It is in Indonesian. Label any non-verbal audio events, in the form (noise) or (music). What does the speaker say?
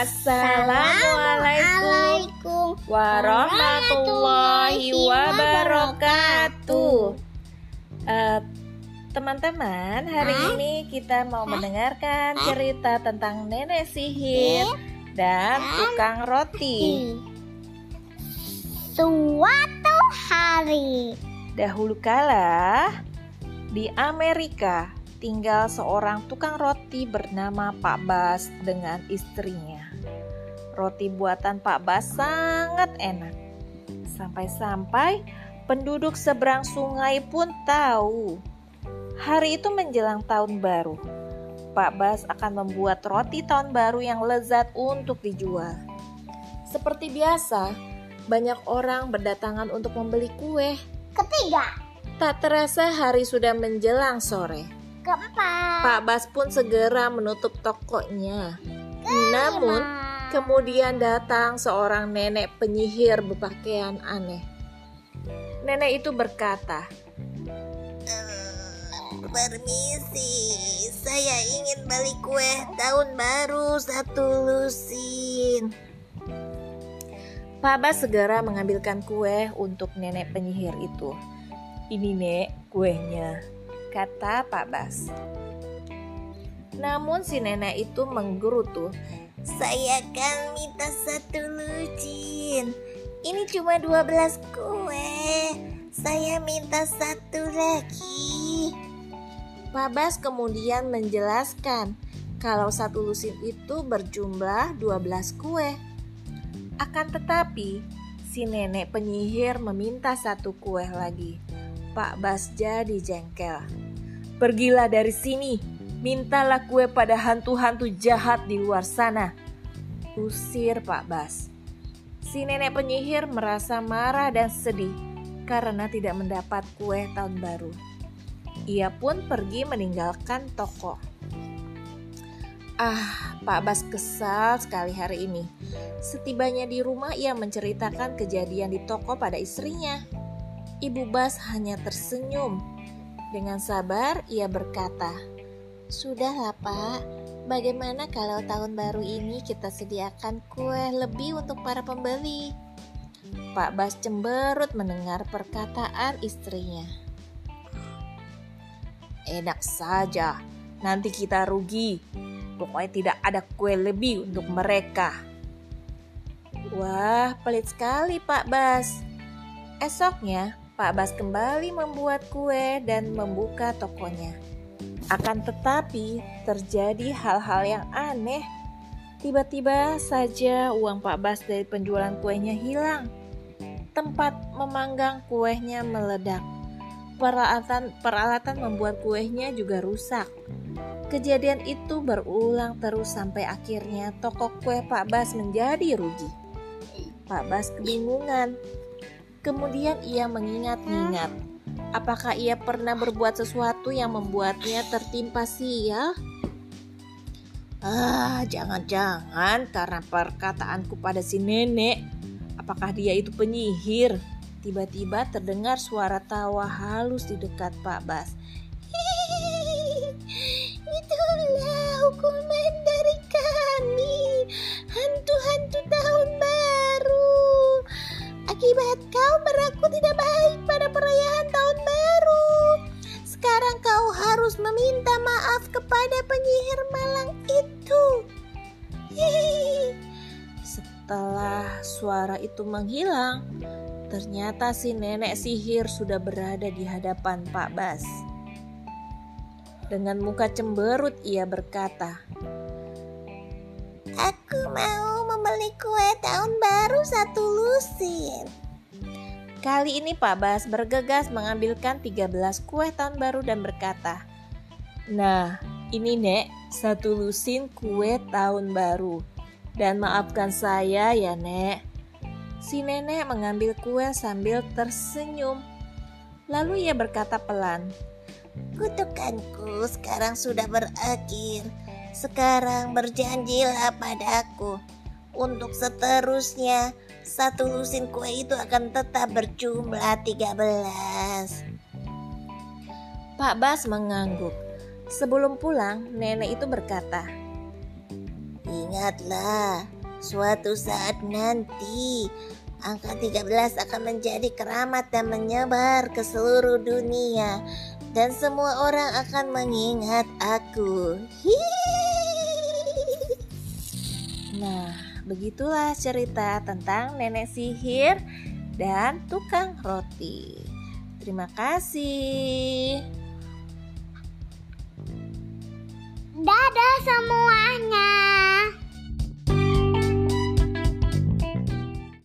Assalamualaikum warahmatullahi wabarakatuh. Eh, Teman-teman, hari Hah? ini kita mau Hah? mendengarkan Hah? cerita tentang nenek sihir dan Hah? tukang roti. Suatu hari Dahulu kala di Amerika tinggal seorang tukang roti bernama Pak Bas dengan istrinya. Roti buatan Pak Bas sangat enak. Sampai-sampai penduduk seberang sungai pun tahu. Hari itu menjelang tahun baru. Pak Bas akan membuat roti tahun baru yang lezat untuk dijual. Seperti biasa, banyak orang berdatangan untuk membeli kue. Ketiga Tak terasa hari sudah menjelang sore. Keempat Pak Bas pun segera menutup tokonya. Namun, kemudian datang seorang nenek penyihir berpakaian aneh. Nenek itu berkata, Permisi, saya ingin beli kue tahun baru satu lusin. Pak Bas segera mengambilkan kue untuk nenek penyihir itu. Ini nek, kuenya, kata Pak Bas. Namun si nenek itu menggerutu. Saya kan minta satu lucin. Ini cuma 12 kue. Saya minta satu lagi. Pak Bas kemudian menjelaskan kalau satu lusin itu berjumlah 12 kue. Akan tetapi, si nenek penyihir meminta satu kue lagi. Pak Bas jadi jengkel. Pergilah dari sini, mintalah kue pada hantu-hantu jahat di luar sana. Usir Pak Bas. Si nenek penyihir merasa marah dan sedih karena tidak mendapat kue tahun baru. Ia pun pergi meninggalkan toko. Ah, Pak Bas kesal sekali hari ini. Setibanya di rumah ia menceritakan kejadian di toko pada istrinya. Ibu Bas hanya tersenyum. Dengan sabar ia berkata, Sudahlah pak, bagaimana kalau tahun baru ini kita sediakan kue lebih untuk para pembeli? Pak Bas cemberut mendengar perkataan istrinya. Enak saja, nanti kita rugi. Pokoknya tidak ada kue lebih untuk mereka. Wah, pelit sekali Pak Bas. Esoknya, Pak Bas kembali membuat kue dan membuka tokonya. Akan tetapi, terjadi hal-hal yang aneh. Tiba-tiba saja uang Pak Bas dari penjualan kuenya hilang. Tempat memanggang kuenya meledak. Peralatan peralatan membuat kuenya juga rusak. Kejadian itu berulang terus sampai akhirnya toko kue Pak Bas menjadi rugi. Pak Bas kebingungan. Kemudian ia mengingat-ingat, apakah ia pernah berbuat sesuatu yang membuatnya tertimpa sial? Ah, jangan-jangan karena perkataanku pada si nenek. Apakah dia itu penyihir? Tiba-tiba terdengar suara tawa halus di dekat Pak Bas. Itulah hukuman dari kami, hantu-hantu tahun baru. Akibat kau perayaan tahun baru. Sekarang kau harus meminta maaf kepada penyihir malang itu. Hihihi. Setelah suara itu menghilang, ternyata si nenek sihir sudah berada di hadapan Pak Bas. Dengan muka cemberut ia berkata, Aku mau membeli kue tahun baru satu lusin. Kali ini Pak Bas bergegas mengambilkan 13 kue tahun baru dan berkata, Nah, ini Nek, satu lusin kue tahun baru. Dan maafkan saya ya Nek. Si nenek mengambil kue sambil tersenyum. Lalu ia berkata pelan, Kutukanku sekarang sudah berakhir. Sekarang berjanjilah padaku. Untuk seterusnya, satu lusin kue itu akan tetap berjumlah 13. Pak Bas mengangguk. Sebelum pulang, nenek itu berkata, Ingatlah, suatu saat nanti angka 13 akan menjadi keramat dan menyebar ke seluruh dunia dan semua orang akan mengingat aku. (laughs) Nah, begitulah cerita tentang nenek sihir dan tukang roti. Terima kasih. Dadah semuanya.